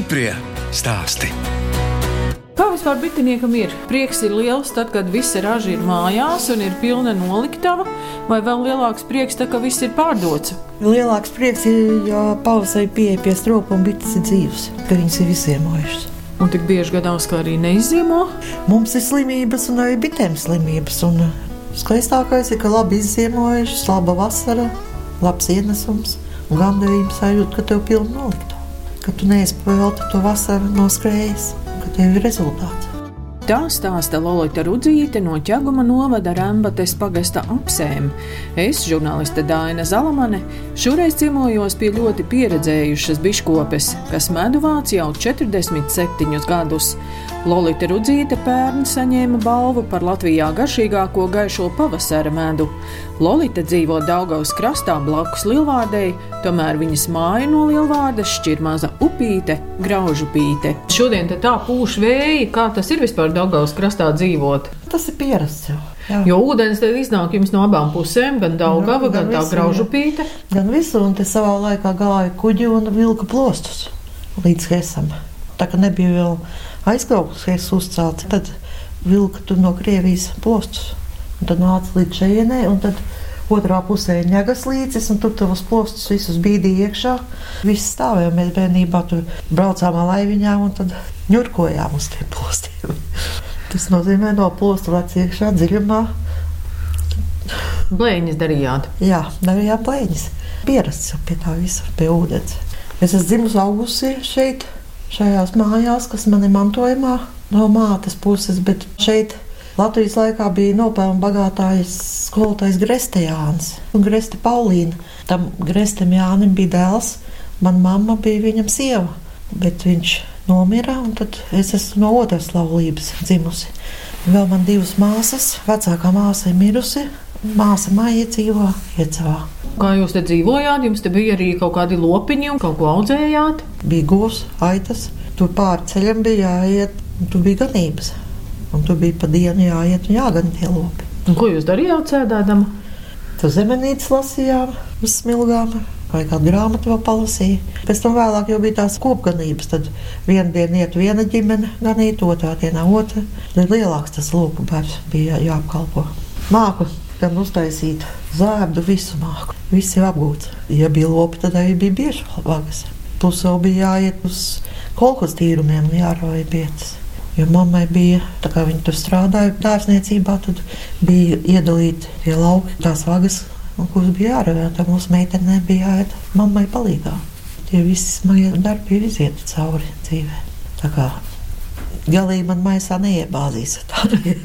Stiprie stāsti. Kā vispār bitiniekam ir? Prieks ir liels tad, kad visi raži ir mājās un ir pilna noliktava, vai vēl lielāks prieks, tad, ka viss ir pārdots? Lielāks prieks ir, ja pavasarī pieeja pie stropa un bites ir dzīves, ka viņas ir iziemojušas. Un tik bieži gadās, ka arī neizziemo. Mums ir slimības un arī bitēm slimības. Un skaistākais ir, ka labi izziemojušas, laba vasara, labs ienesums un gandarījums sajūta, ka tev pilna nolikta. Ka tu neesi pavelti to vasaru noskrējis ka tev ir rezultāts. Tā stāsta Lorita Rudzīte no ķeguma novada Rambates pagasta apsēm. Es, žurnāliste Dāna Zalamane, šoreiz ciemojos pie ļoti pieredzējušas biškopes, kas medu vāc jau 47 gadus. Lolita Rudzīte pērn saņēma balvu par Latvijā garšīgāko gaišo pavasara medu. Lolita dzīvo Daugavas krastā blakus Lielvārdei, tomēr viņas māja no Lielvārdas šķir maza upīte, graužupīte. Šodien tā pūš vēji, kā tas ir vispār Daugavas krastā dzīvot? Tas ir pierasts jau. Jā. Jo ūdens tad iznāk jums no abām pusēm, gan Daugava, Nu, gan gan tā visu, graužupīte. Gan visu, un te savā laikā gāja kuģi un vilka plostus līdz Hesam. Tā kā nebija vēl aizkrauklis Hes uzcelts, tad vilka tur no Krievijas plostus. Un tad nāca līdz šejienei, un tad otrā pusē ņegas līcis, un tur tos plostus visus bīdīja iekšā. Viss stāvēja, mēs bērnībā tur braucām ar laiviņām un tad ņurkojām uz tiem plostiem. Tas nozīmē no plosta lec iekšā dziļumā. Blēņas darījāt. Jā, darījām plēņas. Pierasts jau pie tā visa, pie ūdens. Es esmu dzimusi augusi šeit, šajās mājās, kas man ir mantojumā no mātes puses, bet šeit Latvijas laikā bija nopelnu bagātājs skolotājs Greste Jānis un Greste Paulīna. Tam Grestem Jānim bija dēls, man mamma bija viņam sieva, bet viņš nomira, un tad es esmu no otras laulības dzimusi. Vēl man divas māsas, vecākā māsa ir mirusi, māsa māja dzīvo Iecavā. Kā jūs te dzīvojāt? Jums te bija arī kaut kādi lopiņi un kaut ko audzējāt? bija govs, aitas. Tur pāri ceļam bija jāiet, un tur bija ganības. Un tur bija pa dienu jāiet un jāgan tie lopi. Un ko jūs darījāt sēdēdama? Tur zemenītes lasījām, uz smilgām, vai kādu grāmatu vēl palasīja. Pēc tam vēlāk jau bija tās kopganības. Tad vienu dienu iet viena ģimene, ganīt, otrā dienā otra. Tad lielāks tas lopu bērns bija jā- jāapkalpo. Māku gan uztaisīt zēbdu, visu māku. Viss jau apgūts. Ja bija lopi, tad arī bija bieži vagas. Plus vēl bija jāiet uz kolekcijas tīrumiem jārauj vietas. Jo mammai bija, tā kā viņa tur strādāja dārzniecībā, tad bija iedalīti tie lauki, tās vagas, kuras bija jārauj. Tā mūsu meitenē bija jāiet mammai palīgā. Tie visi smagie darbi ir iziet cauri dzīvē. Tā kā galīgi man maisā neiebāzīs ar tādiem,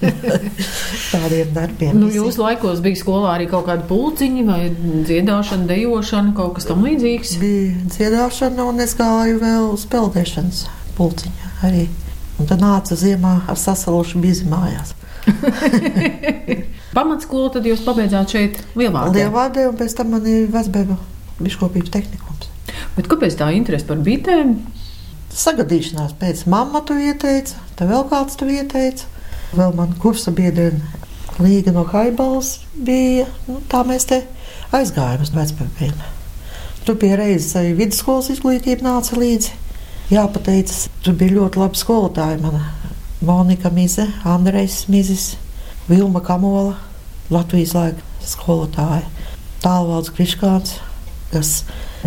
tādiem darbiem. Nu, jūsu laikos bija skolā arī kaut kāda pulciņa vai dziedāšana, dejošana, kaut kas tam līdzīgs. bija dziedāšana, un es gāju vēl uz peldēšanas pulciņu arī. Un tad nāca ziemā ar sasalušu bizi mājās. Pamatskolu tad jūs pabeidzāt šeit Lielvārdē. Lielvārdē, un pēc tam man ir Vecbēba biškopības tehnikums. Bet kāpēc tā interese par bitēm? Sagadīšanās pēc mamma tu ieteica, te vēl kāds tu ieteica. Vēl man kursa biedrene Līga no Haibals bija, nu, tā mēs te aizgājām uz Vecbēbiem. Tur bija reizes arī vidusskolas izglītība nāca līdzi. Jāpateicas, tur bija ļoti labi skolotāji. Mana Monika Mize, Andrejs Mizis, Vilma Kamola, Latvijas laika skolotāja, Tālvalds Kriškāns, kas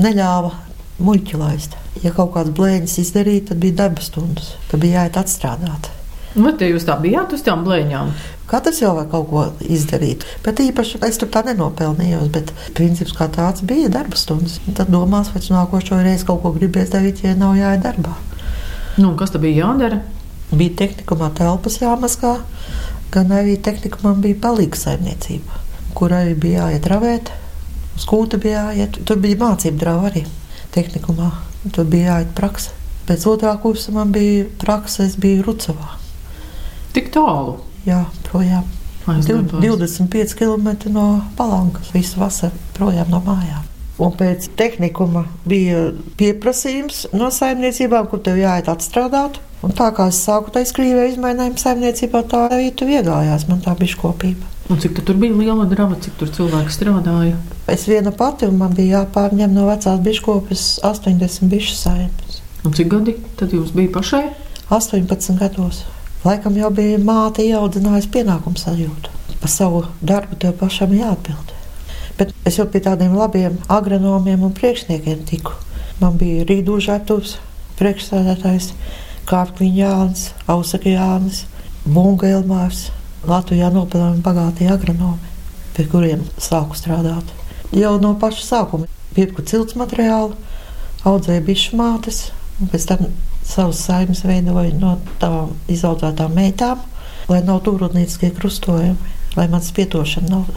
neļāva muļķi laist. Ja kaut kādas blēņas izdarīja, tad bija darba stundas, tad bija jāiet atstrādāt. Vai te jūs tā bijāt uz tām blēņām? Katrs jau var kaut ko izdarīt, bet īpaši es tur tā nenopelnījos. Bet princips kā tāds bija darba stundas. Un Tad domās, vai nākošo reizi kaut ko gribēs darīt, ja nav jāiet darbā. Nu, kas tad bija jādara? Bija tehnikumā telpas jāmaskā, gan arī tehnikumam bija palīga saimniecība, kur arī bija jāiet ravēt, uz kūta bija jāiet. Tur bija mācība drāva arī tehnikumā, tur bija jāiet praksa. Pēc otrā kursa man bija praksa, es biju Rucavā. Tik tālu. Jā, projām. Aizliepās. 25 km no Palankas, visu vasaru projām no mājām. Un pēc tehnikuma bija pieprasījums no saimniecībām, kur tev jāiet atstrādāt. Un tā kā es sāku taisīt krīvē izmainījumu saimniecībā, tā arī tu iegājās. Man tā bija kopība. Un cik tu tur bija liela drama, cik tur cilvēki strādāja? Es viena pati, un man bija jāpārņem no vecās biškopes 80 bišu saimnes. Un cik gadi tad jums bija pašai? 18 gados. Laikam jau bija māte ieaudzinājusi pienākumu sajūtu. Par savu darbu tev pašam jāatbild. Bet es jau pie tādiem labiem agronomiem un priekšniekiem tiku. Man bija Rīdūžētuvs, priekšsēdētājs, Kārkliņa Jānis, Ausaka Jānis, Bunga Elmārs. Latvijā nopelnījumi bagātie agronomi, pie kuriem sāku strādāt. Jau no paša sākuma pirku cilts materiālu, audzēju bišu mātes, un pēc tam savus saimnes veidoju no tām izaudzētām meitām, lai nav turudnīciskie krustojumi, lai mans pietošana nav.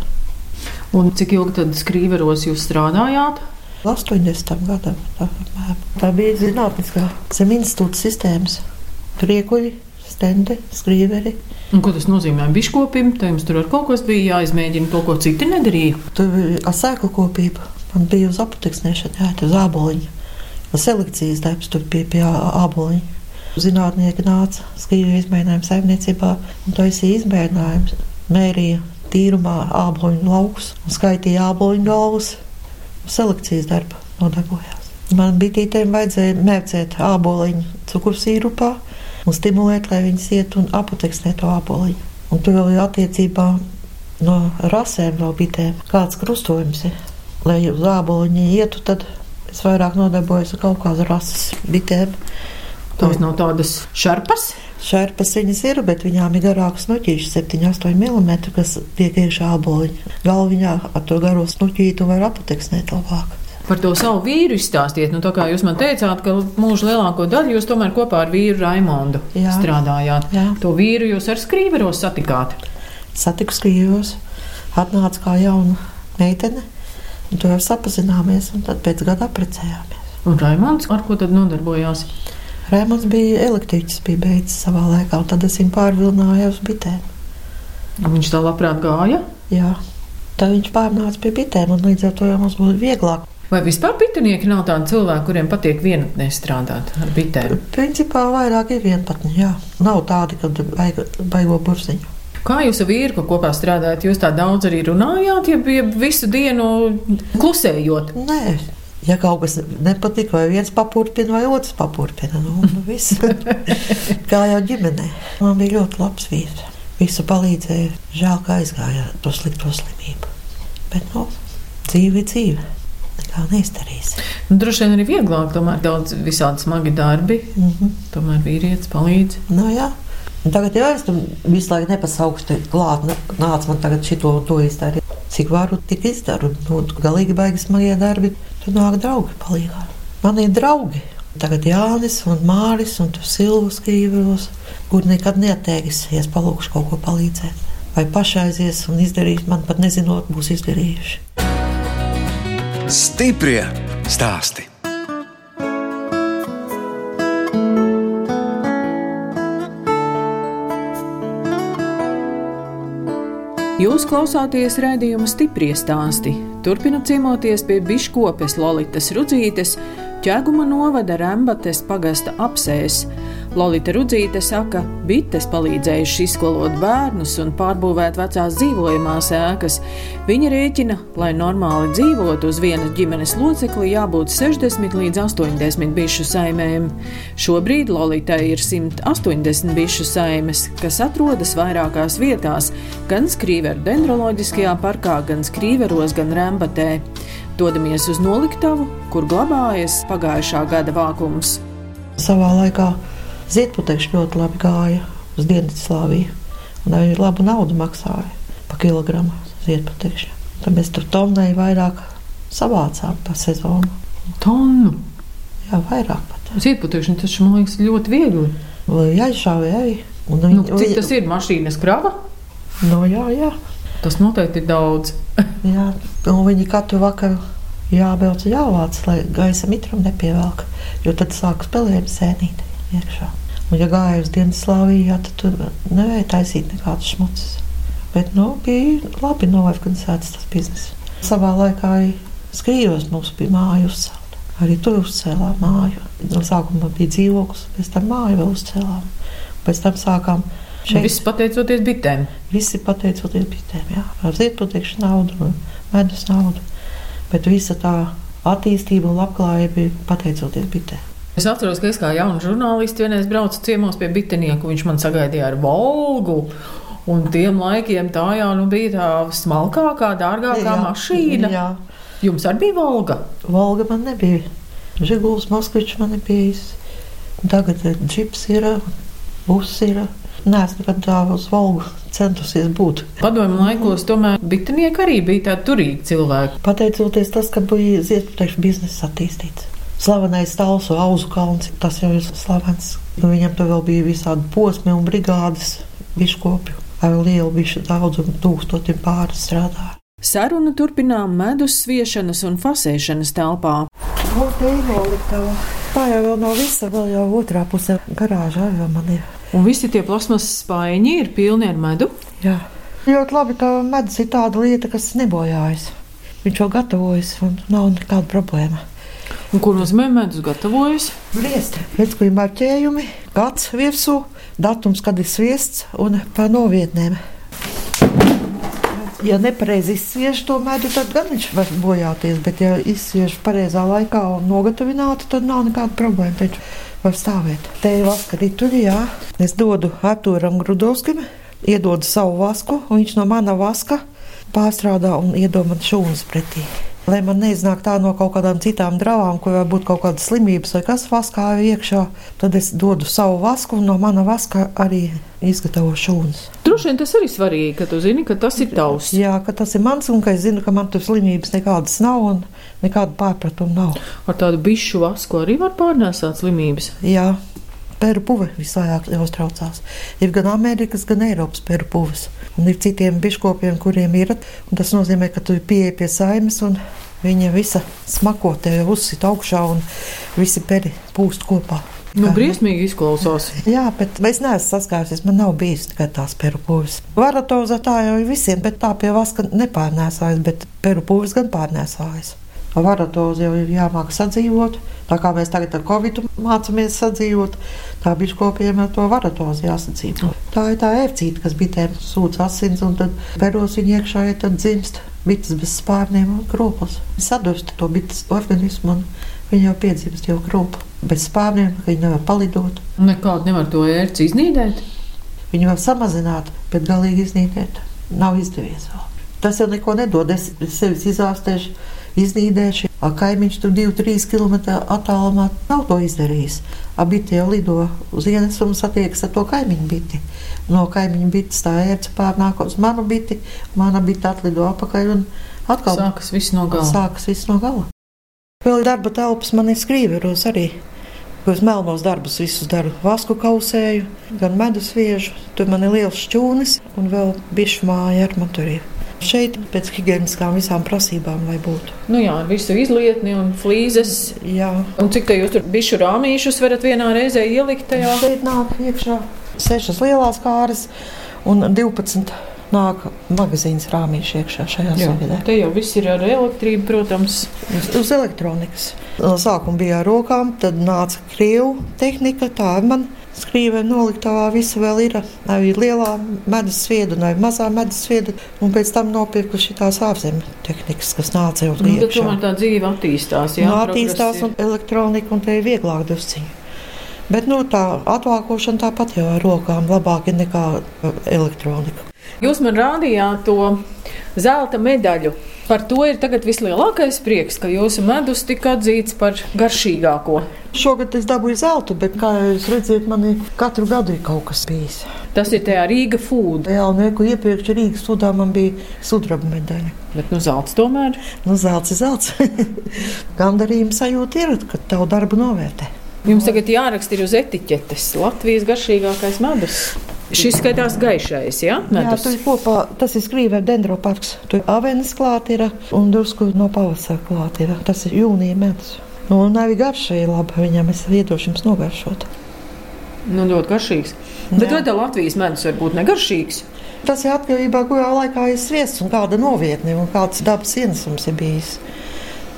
Un cik ilgi tad skrīveros jūs strādājāt? 80. gadam. Tā, tā bija zinātniskā zem institūta sistēmas. Priekuļi, stendi, skrīveri. Un ko tas nozīmē biškopim? Tad jums tur ar kaut kas bija jāizmēģina, to, ko citi nedarīja. Tur bija sēklu kopība. Man bija uz aputeksnēšanu, jā, uz āboliņa. Selekcijas darbs tur bija pie āboliņa. Zinātnieki nāca, skatīja izmēģinājumu saimniecībā, un to es izmēģinājumu mērīja tīrumā āboliņu laukus un skaitīja āboliņu galvas. Selekcijas darba nodarbojās. Man bitītēm vajadzēja mērcēt āboliņu cukursīrupā un stimulēt, lai viņas iet un aputeksnē to āboliņu. Un tur vēl ir attiecībā no rasēm vēl bitēm, kāds krustojums ir. Lai uz āboliņa ietu, tad es vairāk nodarbojos ar kaut kādas rases bitēm. Tās nav tādas šarpas. Šērpas viņas ir, bet viņām ir garākas snuķīši, 7, 8 mm, kas tiek iekšā aboliņā. Galviņā ar to garo snuķītu var aputeksnēt labāk. Par to savu vīru izstāstiet. Nu, tā kā jūs man teicāt, ka mūža lielāko daļu jūs tomēr kopā ar vīru Raimondu Jā. strādājāt. Jā. To vīru jūs ar skrīveros satikāt? Satiku skrīveros, atnāca kā jauna meitene, un tur jau sapazināmies, un tad pēc gada apprecējāmies. Un Raimonds ar ko tad nodarbojās? Rēmons bija elektriķis, bija beidzis savā laikā, un tad es viņu pārvilināju uz bitēm. Viņš tā labprāt gāja? Jā, tad viņš pārnāca pie bitēm, un līdz ar to mums būtu vieglāk. Vai vispār bitinieki nav tādi cilvēki, kuriem patīk vienatnē strādāt ar bitēm? Principā vairāk ir vienpatņi, jā. Nav tādi, kad vajag baigo burziņu. Kā jūs ar vīru kopā strādājat? Jūs tā daudz arī runājāt, ja bija visu dienu klusējot? Nē, Ja kaut kas nepatika, vai viens papurpina, vai otrs papurpina, nu, nu viss. kā jau ģimenē. Man bija ļoti labs vīrs. Visu palīdzēja. Žēl, ka aizgāja to slikto slimību. Bet, nu, dzīve ir dzīve. Nekā neizdarīs. Nu, droši vien arī vieglāk, tomēr daudz visādi smagi darbi. Mm -hmm. Tomēr vīrietis palīdz. Nu, jā. Tagad jau es tam visu laiku nepasaukstu klāt, nāc man tagad šito un to izdarīt. Cik varu, tik izdaru. Nu, galīgi baigi smagie darbi. Tur nāk draugi palīgā. Man ir draugi. Tagad Jānis un Māris un Silvus Kīvros, kur nekad neatteiksies palūkšu kaut ko palīdzēt. Vai pašaizies un izdarīs, man pat nezinot, būs izdarījuši. Stiprie stāsti! Jūs klausāties raidījuma stipri stāstī. Turpinot ciemoties pie biškopes Lolitas Rudzītes, ķēguma novada Rembates pagasta apsēs. Lolita Rudzīte saka, bites palīdzējuši izkolot bērnus un pārbūvēt vecās dzīvojamās ēkas. Viņa rēķina, lai normāli dzīvotu uz vienas ģimenes locekli, jābūt 60 līdz 80 bišu saimēm. Šobrīd Lolitai ir 180 bišu saimes, kas atrodas vairākās vietās, gan Skrīveru dendroloģiskajā parkā, gan Skrīveros, gan Rembatē. Dodamies uz noliktavu, kur glabājas pagājušā gada vākums. Savā laikā Ziedputekļi ļoti labi gāja uz Dienvidslāviju. Un viņi labu naudu maksāja par kilogramu ziedputekļu. Tad mēs tur tonnai vairāk savācām pa sezonu. Tonu? Jā, vairāk pat. Ziedputekļi tas man liekas ļoti viegli. Jāizšāvē arī. Un viņi, nu, cik tas ir mašīnas krava? No, jā, jā. Tas noteikti ir daudz. jā, un viņi katru vakaru jābrauc jāvāc, lai gaisa mitram nepievelk, jo tad sāk spēlēt sēnīt iekšā. Un, ja gāja uz Dienvidslāviju, tad tur nevarēja taisīt nekādas šmucas. Bet nu, bija labi noorganizēts tas bizness. Savā laikā arī skrījos mums bija māja uzcelta. Arī tur uzcēlām māju. No sākuma bija dzīvoklis, pēc tam māju vēl uzcēlām. Pēc tam sākām šeit. Viss pateicoties bitēm. Visi pateicoties bitēm, jā. Ar ziedputekšu naudu, medus naudu. Bet visa tā attīstība un labklājība bija pateicoties bitēm. Es atceros, ka es kā jauna žurnāliste vienreiz braucu ciemos pie bitinieku. Viņš man sagaidīja ar Volgu. Un tiem laikiem tā jau nu, bija tā smalkākā, dārgākā jā, mašīna. Jā. Jums arī bija Volga? Volga man nebija. Žiguls Moskvičs man ir bijis. Tagad džips ir, bus ir. Nē, es nekad tā uz Volgu centusies būt. Padomju laikos tomēr bitinieki arī bija tādi turīgi cilvēki. Pateicoties tas, ka bija ziedputekšu biznesa attīstīts. Slavenais Talsu auzu kalns, tas jau ir slavens. Nu, viņam tur vēl bija visādi posmi un brigādes biškopju. Ar lielu bišu daudzumu tūkstotim pāri strādāja. Sarunu turpinām medus sviešanas un fasēšanas telpā. Tā jau vēl nav visa, vēl jau otrā pusē garāžā jau man ir. Un visi tie plasmas spaiņi ir pilni ar medu? Jā. Ļoti labi, ka medus ir tāda lieta, kas nebojājas. Viņš jau gatavojas un nav nekāda problēma. Un ko nozīmē medus gatavojas? Briest. Pēc tam ir marķējumi, gads virsū, datums, kad ir sviests un pa novietnēm. Ja nepareizi izsviež to medu, tad gan viņš var bojāties. Bet, ja izsviež pareizā laikā un nogatavināti, tad nav nekāda problēma. Taču var stāvēt. Te ir vaska rituri, jā. Es dodu Arturam Grudovskim, iedodu savu vasku, un viņš no mana vaska pārstrādā un iedod man šūnas pretī lai man neiznāk tā no kaut kādām citām dravām, kur var būt kaut kādas slimības vai kas vaskā iekšā, tad es dodu savu vasku un no mana vaska arī izgatavo šūnas. Droši vien tas arī svarīgi, ka tu zini, ka tas ir tavs. Jā, ka tas ir mans un ka es zinu, ka man tur slimības nekādas nav un nekāda pārpratuma nav. Ar tādu bišu vasku arī var pārnēsāt slimības? Jā. Peru puve visvairāk uztraucās. Ir gan Amerikas, gan Eiropas peru puves. Un ir citiem biškopiem, kuriem ir. Tas nozīmē, ka tu pieeji pie saimes un viņa visa smako tev uzsit augšā un visi peri pūst kopā. Nu, briesmīgi izklausās. Jā, bet es neesmu saskāries. Man nav bijis tikai tās peru pūles. Varatoza tā jau ir visiem, bet tā pie vaska nepārnēsājas, bet peru pūles gan pārnēsājas. Ar varatozi jau ir jāmāk sadzīvot. Tā kā mēs tagad ar covid mācāmies sadzīvot, tā biškopiem ar to varatozi jāsadzīvo. Tā ir tā ērcīte, kas bitēm sūdz asins, un tad peros viņa iekšā ir tad dzimst bites bez spārniem un kroplis. Sadurst to bites organismu, un viņa jau piedzimst jau kropu. Bez spārniem viņa nevar palidot. Nekādu nevar to ērci iznīdēt. Viņu var samazināt, bet galīgi iznīdēt nav izdevies vēl. Tas jau neko nedod. Es sevis izārstēšu iznīdējuši. Kaimiņš tur 2-3 km attālumā nav to izdarījis. Abi tie lido uz ienes un satiekas ar to kaimiņu biti. No kaimiņa bites tā ērce pārnāk uz manu biti, mana bite atlido apakaļ un atkal sākas viss no gala. Sākas viss no gala. Vēl darba telpas man ir skrīveros arī. Uz melnos darbus visus daru. Vasku kausēju, gan medus viežu. Tur man ir liels šķūnis un vēl bišu māja ar man tur ir. Šeit pēc higiēniskām visām prasībām, lai būtu. Nu jā, visu izlietni un flīzes. Jā. Un cik te jūs tur bišu rāmīšus varat vienā reizē ielikt tajā? Šeit nāk iekšā sešas lielās kāras un 12 nāk magazīns rāmīši iekšā šajā sēdē. Te jau viss ir ar elektrību, protams. Uz elektronikas. Sākumā bija ar rokām, tad nāca krievu tehnika, tā ir man skrīvē noliktavā visa vēl ir arī lielā medus svieda un mazā medus svieda, un pēc tam nopirku šitās ārzemju tehnikas, kas nāca jau nu, iekšā. Tomēr tā dzīve attīstās, jā? Nu, attīstās un elektronika, un te ir vieglāk drusciņi. Bet nu, tā atvākošana tāpat jau ar rokām labāk ir nekā elektronika. Jūs man rādījāt to zelta medaļu. Par to ir tagad vislielākais prieks, ka jūsu medus tika atzīts par garšīgāko. Šogad es dabūju zeltu, bet, kā jūs redzat, man katru gadu ir kaut kas bijis. Tas ir tajā Rīga food. Jā, un neko iepriekš Rīgas sudā man bija sudraba medaļa. Bet, nu, zelts tomēr? Nu, zelts ir zelts. Gandarījuma sajūta ir, ka tavu darbu novērtē. Jums tagad jāraksta uz etiķetes Latvijas garšīgākais medus. Šis skatās gaišais, ja? Medus. Jā, tur kopā tas ir skrīvē dendroparks. Tur avenes klāt ir un drusku no pavasara klāt ir. Tas ir jūnija medus. Nu, un arī garša ir laba. Viņam es iedošu jums nogaršot. Nu, ļoti garšīgs. Jā. Bet vai tā Latvijas medus var būt negaršīgs? Tas ir atkarībā no kurā laikā ir sviests un kāda novietne un kāds dabas ienesums ir bijis.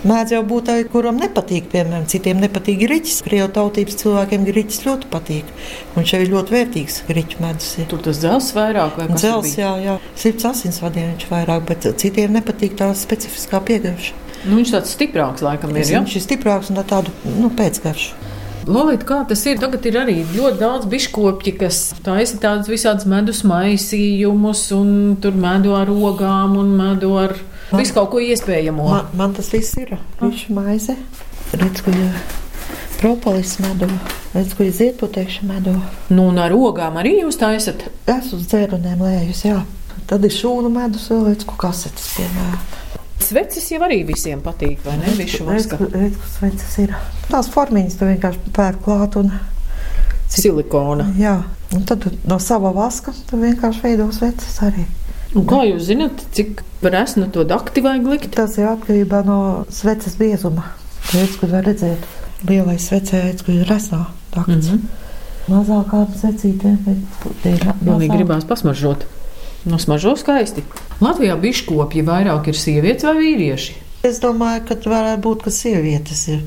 Mēdz jau būt arī, kuram nepatīk, piemēram, citiem nepatīk grīķis. Krievu tautības cilvēkiem grīķis ļoti patīk. Un šeit ir ļoti vērtīgs grīķu medus. Tur tas dzels vairāk vai dzels, jā, jā. Sirds asinsvadiem viņš vairāk, bet citiem nepatīk tā specifiskā piegarša. Nu, viņš tāds stiprāks laikam ir, ja? Viņš ir stiprāks un tādu nu, pēcgaršu. Lolīt, kā tas ir? Tagad ir arī ļoti daudz biškopļi, kas taisa tādus visādus medus maisījumus, un tur medu ar ogām un medu ar visu kaut ko iespējamo. Man, man tas viss ir. Viņš maize, redz, ka ir propolis medu, redz, ka ir ziedputekša medu. Nu, un ar ogām arī jūs taisat? Es uz dzēruniem lējus, jā. Tad ir šūnu medus, vēl redz, ko kasetes piemēram. Sveces jau arī visiem patīk, vai ne? Višu vaska. Redz, ka sveces ir. Tās formiņas tu vienkārši pērk klāt un Silikona. Jā, un tad no sava vaska tu vienkārši veido sveces arī. Un kā jūs zināt, cik resnu to dakti vajag likt? Tas ir atkarībā no sveces biezuma. Redz, kad var redzēt, lielais svecē, redz, ka ir resnā dakts. Mm -hmm. Mazākām secītēm, bet tie ir Pilnīgi gribās pasmaržot. No smaržo skaisti. Latvijā biškopji vairāk ir sievietes vai vīrieši? Es domāju, ka varētu būt, ka sievietes ir,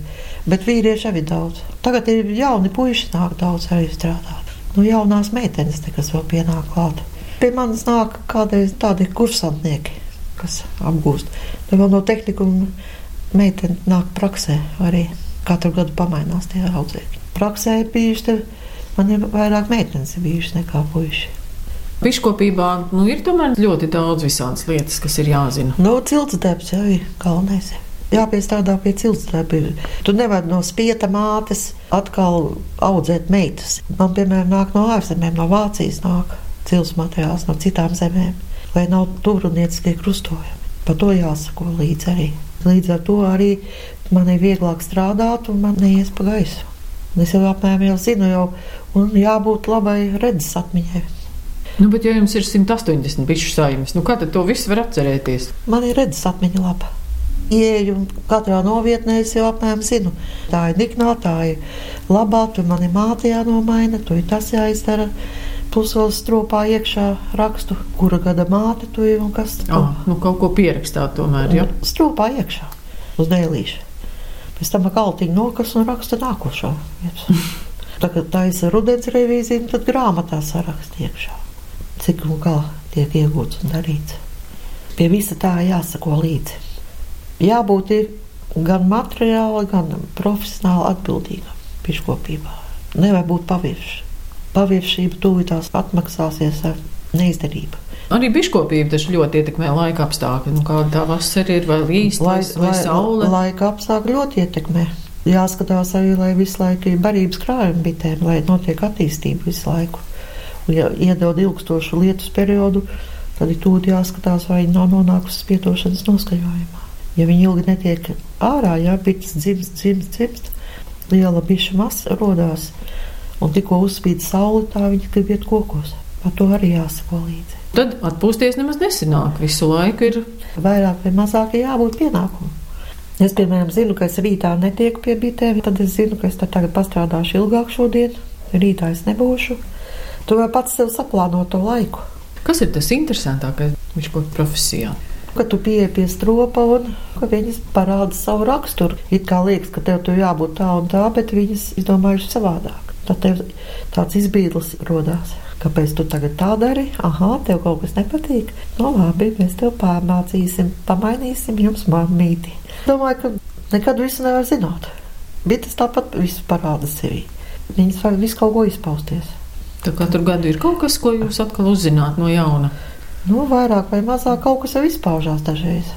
bet vīrieši arī daudz. Tagad ir jauni puiši, nāk daudz arī strādāt. Nu, jaunās meitenes, te, kas vēl pienāk klāt. Pie manis nāk kādreiz tādi kursantnieki, kas apgūst. Tad vēl no tehnikuma meitene nāk praksē arī. Katru gadu pamainās tie audzēkļi. Praksē bijuši, man ir vairāk meitenes bijušas nekā puiši. Biškopībā nu, ir tomēr ļoti daudz visādas lietas, kas ir jāzina. Nu, cilts darbs jau ir galvenais. Jāpiestrādā pie cilts darba. Tu nevari no spieta mātes atkal audzēt meitas. Man, piemēram, nāk no ārzemēm, no Vācijas nāk cilts materiāls no citām zemēm, lai nav turnieciskie krustojumi. Par to jāsako līdzi arī. Līdz ar to arī man ir vieglāk strādāt un man neies pa gaisu. Es jau apmēram jau zinu, jau, un jābūt labai redzes atmiņai. Nu, bet, ja jums ir 180 bišu saimnes, nu kā tad to visu var atcerēties? Man ir redzes atmiņa laba. Ieju katrā novietnē es jau apmēram zinu. Tā ir niknā, tā ir labā, tur man ir māte jānomaina, tur ir tas jāizdara. Vēl stropā iekšā rakstu, kura gada māte tu ir un kas tur Oh, nu, kaut ko pierakstāt tomēr, ja? Stropā iekšā uz dēlīša. Pēc tam kaltiņu nokas un raksta nākošo. Tagad taisa rudens revīzija, tad grāmatā saraksta iekšā. Cik un kā tiek iegūts un darīts. Pie visa tā jāsako līdzi. Jābūt ir gan materiāli, gan profesionāli atbildīgam piškopībā. Nevar būt pavirši. Paviršība tuvitās atmaksāsies ar neizdarību. Arī biškopība taču ļoti ietekmē laika apstākļi. Nu, kāda tā vasara ir, vai līst, vai, vai saule? laika apstākļi ļoti ietekmē. Jāskatās arī, lai visu laiku ir barības krājumi bitēm, lai notiek attīstība visu laiku. Un, ja iedod ilgstošu lietus periodu, tad ir tūlīt jāskatās, vai nav nonākusi spietošanas noskaņojumā. Ja viņi ilgi netiek ārā, ja bites dzimst, dzimst, dzimst, liela biša masa rodās, un tikko uzspīd saule, tā viņi grib iet kokos. Par to arī jāsako līdzi. Tad atpūsties nemaz nesanāk. Visu laiku ir Vairāk vai mazāk jābūt pienākumam. Es, piemēram, zinu, ka es rītā netieku pie bitēm, tad es zinu, ka es tagad pastrādāšu ilgāk šodien. Rītā es nebūšu. Tu vai pats sev saplāno to laiku. Kas ir tas interesantākais biškopu profesijā? Kad tu pieeji pie stropa un ka viņas parāda savu raksturu. It kā liekas, ka tev tur jābūt tā un tā, bet viņas izdomājuši savādāk. Tad tev tāds izbīdlis rodās. Kāpēc tu tagad tā dari? Ah, tev kaut kas nepatīk. No labi, mēs tev pārmācīsim, pamainīsim jums mammīti. Domāju, ka nekad visu nevar zināt. Bites tāpat visu parāda sevi. Viņas var visu kaut ko izpausties. Tā katru gadu ir kaut kas, ko jūs atkal uzzināt no jauna. Nu, vairāk vai mazāk kaut kas jau izpaužās dažreiz.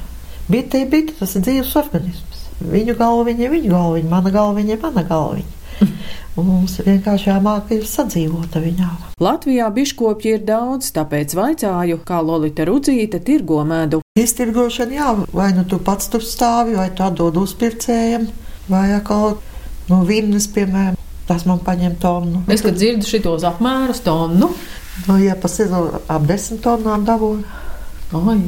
Bite ir bite, tas ir dzīves organisms. Viņu galviņa ir viņu galviņa, mana galviņa ir mana galviņa. Un mums vienkārši jāmāk ir sadzīvot ar viņām. Latvijā biškopji ir daudz, tāpēc vaicāju, kā Lolita Rudzīte tirgo medu. Iztirgošana, jā, vai nu tu pats tur stāvi, vai tu atdod uzpircējiem, vai atkal no vinnas, piemēram, tas man paņem tonu. Es, kad dzirdu šitos apmērus tonu, Nu, ja pa sezonu ap desmit tonām dabūju. oi,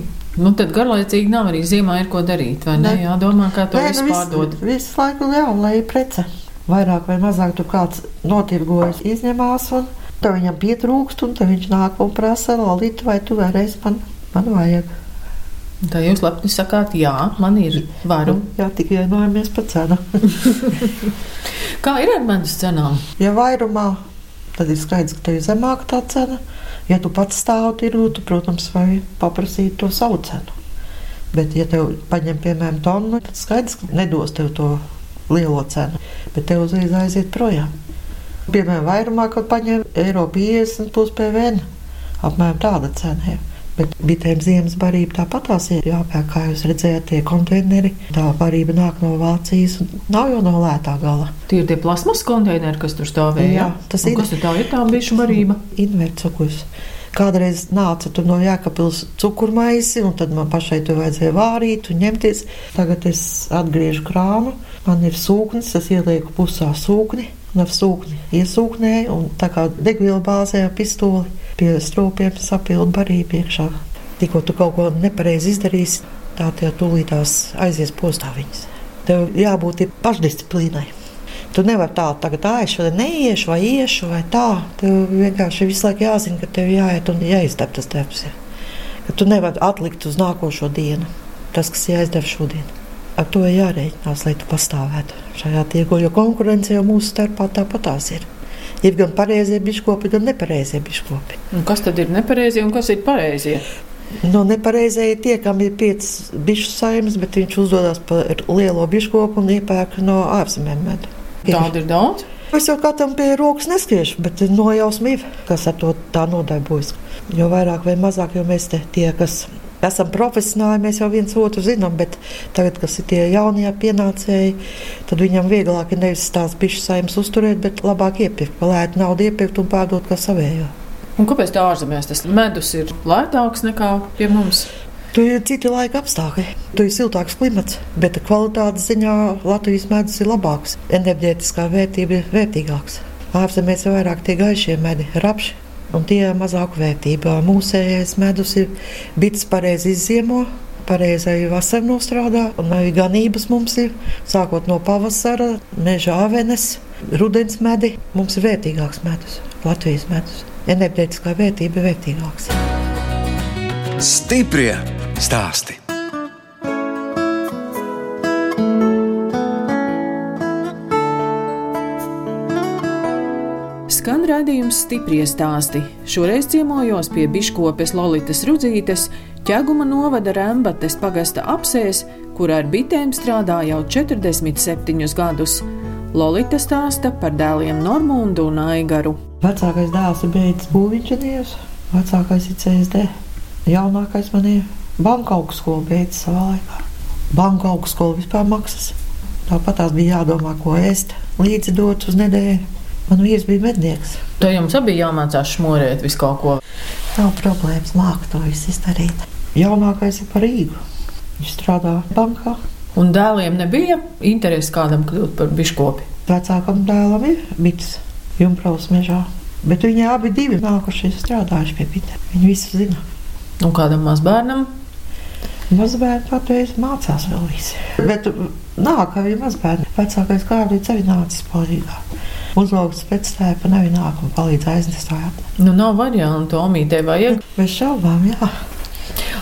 nu tad garlaicīgi nav arī ziemā ir ko darīt, vai ne? Ne. Jādomā, kā to Nē, visu nu, pārdot. visu, visu laiku, jā, lai ir prece. Vairāk vai mazāk tur kāds notirgojas, izņemās, un tad viņam pietrūkst, un viņš nāk un prasa, Lolita, vai tu vēlreiz man, man vajag. Tā jūs lepni sakāt, jā, man ir varu. Nu, jā, tikai vienojamies par cenu. Kā ir ar medus cenām? Ja vairumā, tad ir skaidrs, ka tev ir zemāka tā cena. Ja tu pats stāvi tirgu, tu, protams, vari paprasīt to savu cenu. Bet, ja tev paņem, piemēram, tonu, tad skaidrs, ka nedos tev to lielo cenu. Bet te uzreiz aiziet projām. Piemēram, vairumā, kad paņem eiro 50 plus PVN, apmēram tāda cena. jau. Bet bitēm ziemas barība tāpat tās ir jāpērk, kā jūs redzējāt, tie konteineri. Tā barība nāk no Vācijas, un nav jau no lētā gala. Tie ir tie plasmas konteineri, kas tur stāvēja. Jā, tas Un ir. Kas tur tā ir tā bišu barība? Invercukus. Kādreiz nāca tur no Jēkabils cukurmaisi, un tad man pašai tur vajadzēja vārīt un ņemties. Tagad es atgriežu krānu, man ir sūknis, es ielieku pusā sūkni, un ar sūkni iesūknēju, un tā kā degviela bāzē ar pistoli pie stropiem sapildu barību iekšā. Tikko tu kaut ko nepareizi izdarīsi, tā tie tūlītās aizies postā viņas. Tev jābūt pašdisciplīnai. Tu nevari tā, tagad tā, es šodien neiešu, vai iešu, vai tā. Tev vienkārši visu laiku jāzina, ka tev jāiet un jāizdara tas darbs. Ja. Ka tu nevari atlikt uz nākošo dienu tas, kas jāizdara šodien. Ar to jārēķinās, lai tu pastāvētu šajā tirgu, jo konkurence jau mūsu starpā tāpatās ir. Ir gan pareizie biškopi, gan nepareizie biškopi. Un kas tad ir nepareizie un kas ir pareizie? No nepareizie ir tie, kam ir piecas bišu saimnes, bet viņš uzdodas par lielo biškopu un iepērk no ārzemēm medu. Tāda ir daudz. Es jau katram pie rokas neskriešu, bet nojausma ir, kas ar to tā nodarbojas. Jo vairāk vai mazāk, jo mēs te tie, kas esam profesionāli, mēs jau viens otru zinām, bet tagad, kas ir tie jaunie pienācēji, tad viņam vieglāk ir nevis tās bišķi saimnes uzturēt, bet labāk iepirkt, palēt naudu iepirkt un pārdot kā savējo. Un kāpēc tā ārzemēs tas medus ir lētāks nekā pie mums? Tur ir citi laika apstākļi, tur ir siltāks klimats, bet kvalitātes ziņā Latvijas medus ir labāks. Enerģētiskā vērtība ir vērtīgāks. Ārzemēs ir vairāk tie gaišie medi, rapši, un tie ir mazāk vērtībā. Mūsējais medus ir bits pareizi izziemo. Pareizai vasarā nostrādā, un arī ganības mums ir. Sākot no pavasara, meža avenes, rudens medi. Mums ir vērtīgāks medus, Latvijas medus. Enerģētiskā vērtība ir vērtīgāka. Stiprie stāsti. Skan redzējums stipri stāsti. Šoreiz ciemojos pie biškopes Lolitas Rudzītes, ķēguma novada Rembates pagasta apsēs, kur ar bitēm strādā jau 47 gadus. Lolita stāsta par dēliem Normundu un Aigaru. Vecākais dēls ir beidzis būvniecības, vecākais ir CSD. Jaunākais man ir banka augstskola beidzis savā laikā. Banka augstskola vispār maksas. Tāpat tās bija jādomā, ko ēst, līdzi dot uz nedēļu. Man vīrs bija mednieks. Te jums abi jāmācās šmorēt visu kaut ko. Nav problēmas, māku to visu izdarīt. Jaunākais ir par Rīgu. Viņš strādā bankā. Un dēliem nebija interesi kādam kļūt par biškopi. Vecākam dēlam ir bits Jumpraus mežā. Bet viņi abi divi nākuši strādājuši pie bitēm. Viņi visu zina. Un kādam mazbērnam Mazbērni patreiz mācās vēl visi. Bet nāk arī mazbērni. Vecākais kārlis arī nācis palīgā. Uzlauks pēc tēpa nevināk un palīdz aiznest ārā. nu, nav variantu, omītē vajag. Bez šaubām, jā.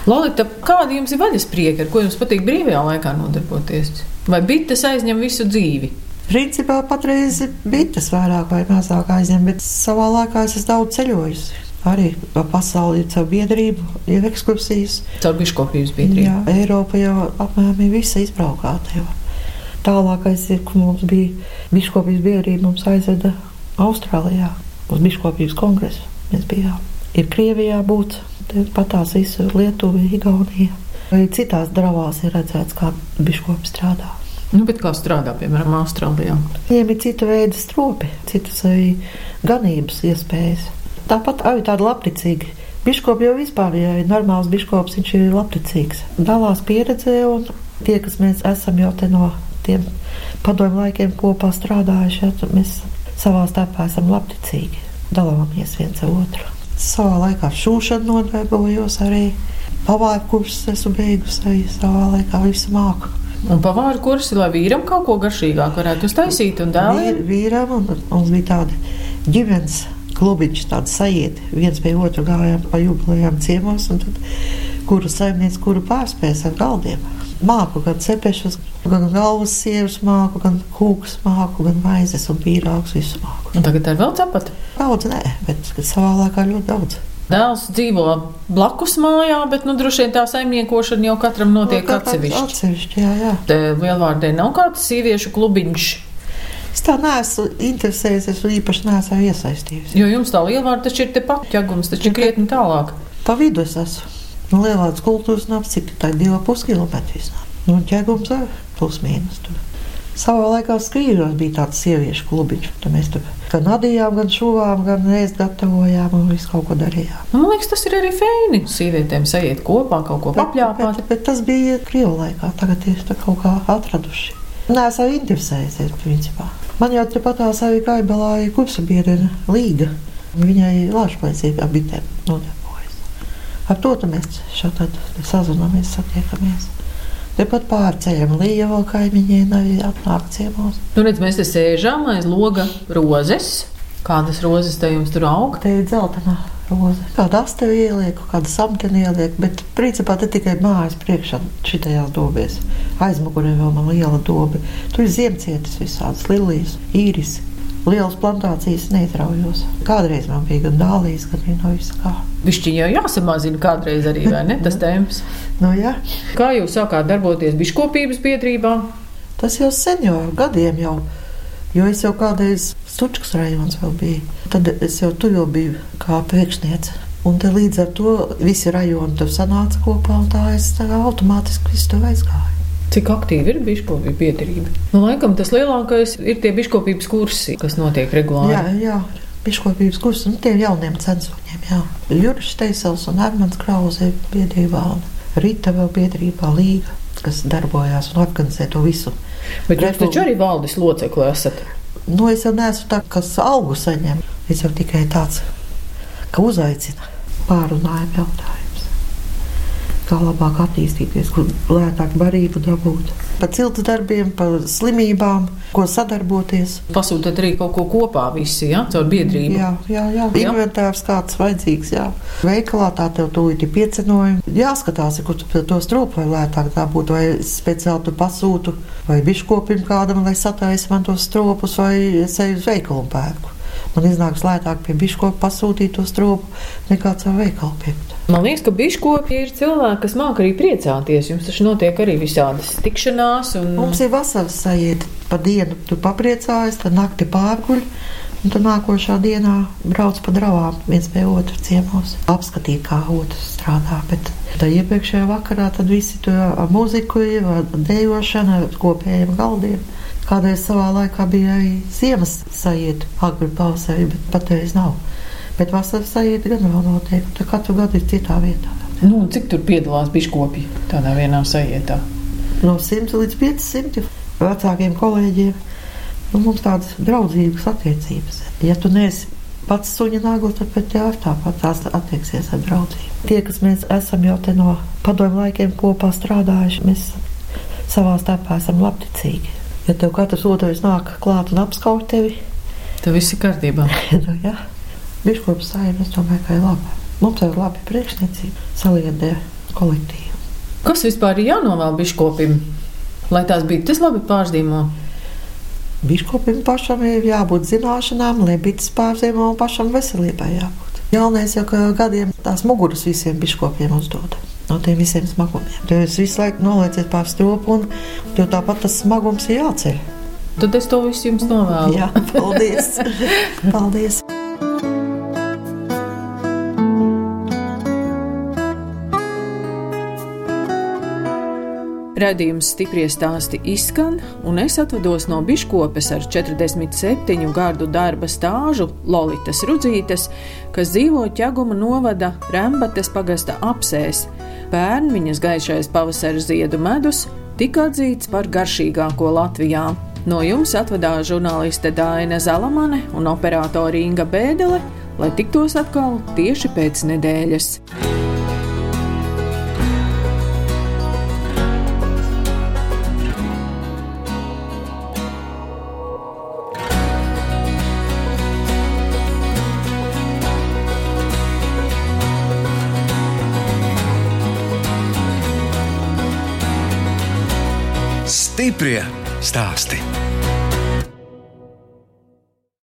Lolita, kādi jums ir vaļas prieki, ar ko jums patīk brīvajā laikā nodarboties? Vai bites aizņem visu dzīvi? Principā patreiz bites vairāk vai mazāk aizņem, bet savā laikā es esmu daudz ceļojusi. Arī pa pasauli ir caur biedrību, ir ekskursijas. Caur biškopības biedrību. Jā, Eiropa jau apmēram visa izbraukāta. Jau. Tālākais ir, ka mums bija biškopības biedrība, mums aizveda Austrālijā uz biškopības kongresu. Mēs bijām. Ir Krievijā būt, patās visu Lietuvu, Igauniju. Arī citās dravās ir redzēts, kā biškopi strādā. Nu, bet kā strādā, piemēram, Austrālijā? Viņiem ir cita veida stropi, citas arī ganības iespējas. Tāpat arī tāda labticīga. Biškopi jau vispār, ja ir normāls biškops, viņš ir labticīgs. Dalās pieredzē, un tie, kas mēs esam jau te no tiem padomu laikiem kopā strādājuši, ja, mēs savā starpā esam labticīgi. Dalāmies viens ar otru. Savā laikā šūšanu nodarbojos arī. Pavāju kursus esmu beigusi arī savā laikā visu māku. Un pavāra kursi, lai vīram kaut ko garšīgāku varētu uztaisīt un. Vīr, vīram, un mums bija tāda ģimenes klubiņš, tāda sajieti. Viens pie otru gājām pa jubilejām ciemos, un tad kuru saimnieks, kuru pārspējas ar galdiem. Māku gan cepešus, gan galvas sievas māku, gan kūkas māku, gan maizes un pīrāgus visu māku. Un tagad ir vēl cepata. Daudz nē, bet savā laikā ļoti daudz. Dēls dzīvo blakus mājā, bet nu, droši vien tā saimniekošana jau katram notiek Katrs atsevišķi. Atsevišķi, jā, jā. Lielvārdē nav kāds sieviešu klubiņš. Es tā neesmu interesējies, un īpaši neesmu iesaistījusies. Jo jums tā lielvārda taču ir tepat, ķegums taču krietni tālāk. Pa vidu es esmu. No lielākas kultūras nams, cik tā ir 2,5 km. Nu, ķegums ir plus mīnus. Tur. Savā laikā skrījos bija tāds sieviešu klubiņš. Tad mēs tur gan adījām, gan šuvām, gan ēst gatavojām un visu kaut ko darījām. Nu, man liekas, tas ir arī feini. Sievietēm sajiet kopā, kaut ko papļāpāt. Bet, bet tas bija Krievu laikā, tagad ir tā kaut kā atraduši. Nē, es arī interesējies, principā. Man jau tepat tā savi kaibelā ir kursabiedrene Līga. Viņai lāčplēcīgā bitēm nodarbojas. Ar to mēs šādi sazināmies, satiekamies. Tepat pārceļam līja vēl kaimiņiem arī atnāk ciemos. Nu, redz, mēs te sēžam aiz loga rozes. Kādas rozes te jums tur aug? Te ir dzeltenā roze. Kāda astevi ieliek, kāda samteni ieliek, bet principā te tikai mājas priekšā šitajās dobēs. Aizmugurē vēl man liela dobe. Tur ir ziemcietis visādas lilijas, īris. Lielas plantācijas neizraujos. Kādreiz man bija gan dālijas, gan no visa kā. Višķi jau jāsamazina kādreiz arī, vai ne, tas temps? Nu, jā. Kā jūs sākāt darboties biškopības biedrībā? Tas jau sen jau gadiem jau. Jo es jau kādreiz Stučkas rajonos vēl biju. Tad es jau tur jau biju kā priekšniece. Un līdz ar to visi rajoni tur sanāca kopā, un tā es tā automātiski visu tur aizgāju. Cik aktīvi ir biškopība biedrība? Nu, laikam tas lielākais ir tie biškopības kursi, kas notiek regulāri. Jā, jā. Biškopības kursi, nu, tiem jauniem censoņiem, jā. Juris Teisels un Ermans Krauze biedrībā, un Rita vēl biedrībā Līga, kas darbojās un organizē to visu. Bet jūs taču arī valdes locekli esat. Nu, es jau neesmu tāds, kas algu saņem. Es jau tikai tāds, ka uzaicina pārunājumu jautājumus. Kā labāk attīstīties, kur lētāk barību dabūt. Par ciltu darbiem, par slimībām, ko sadarboties. Pasūtāt arī kaut ko kopā visi, ja? Caur biedrību. Jā, jā, jā. Inventārs kāds vajadzīgs, jā. Veikalā tā tev tūlīt ir piecenojumi. Jāskatās, kur tu to stropu vai lētāk tā būtu, vai speciāli tu pasūtu, vai biškopim kādam, lai sataisa man tos stropus, vai es eju uz veikalu pērku. Man iznāks lētāk pie biškopa pasūtīt to stropu nekā caur veikalu piept. Man liekas, ka biškopi ir cilvēki, kas māk arī priecāties. Jums taču notiek arī visādas tikšanās. Un... Mums ir vasaras sajiet. Pa dienu tu papriecājies, tad nakti pārguļ. Un tad nākošā dienā brauc pa dravām, viens pie otra ciemos, apskatīt, kā otrs strādā. Bet tā iepriekšējā vakarā tad visi tur ar muziku, ar dēlošanu, ar kopējiem galdiem. Kādreiz savā laikā bija arī ziemas sajiet, agri pavasarī, bet patreiz nav. Bet vasaras sajiet gan vēl notiek, tad katru gadu ir citā vietā. Nu, cik tur piedalās biškopi tādā vienā sajietā? No 100 līdz 500 vecākiem kolēģiem. Nu, mums tādas draudzīgas attiecības. Ja tu neesi pats suņa nagla, tad pret tevi tāpat tās attieksies ar draudzību. Tie, kas mēs esam jau te no padomu laikiem kopā strādājuši, mēs savā starpā esam labticīgi. Ja tev katrs otrais nāk klāt un apskauj tevi, tad viss ir kārtībā. nu, jā, biškops saimē, es domāju, ka ir labi. Mums ir labi priekšniecība, saliedē kolektīvu. Kas vispār ir jānovēl biškopim, lai tās bija tas labi pārzīmo? Biškopim pašam ir jābūt zināšanām, lai bites pārzīmē un pašam veselībai jābūt. Galvenais jau, gadiem tās muguras visiem biškopiem uzdod. No tiem visiem smagumiem. Tev visu laiku nolaicies pār stropu, un tev tāpat tas smagums ir jāceļ. Tad es to visu jums novēlu. Jā, paldies! paldies. Radījums stipri stāsti izskan, un es atvados no biškopes ar 47 gadu darba stāžu Lolitas Rudzītes, kas dzīvo ķeguma novada Rembates pagasta apsēs. Pērn viņas gaišais pavasara ziedu medus tika atzīts par garšīgāko Latvijā. No jums atvadās žurnāliste Dāna Zalamane un operātore Inga Bēdele, lai tiktos atkal tieši pēc nedēļas. Stiprie stāsti.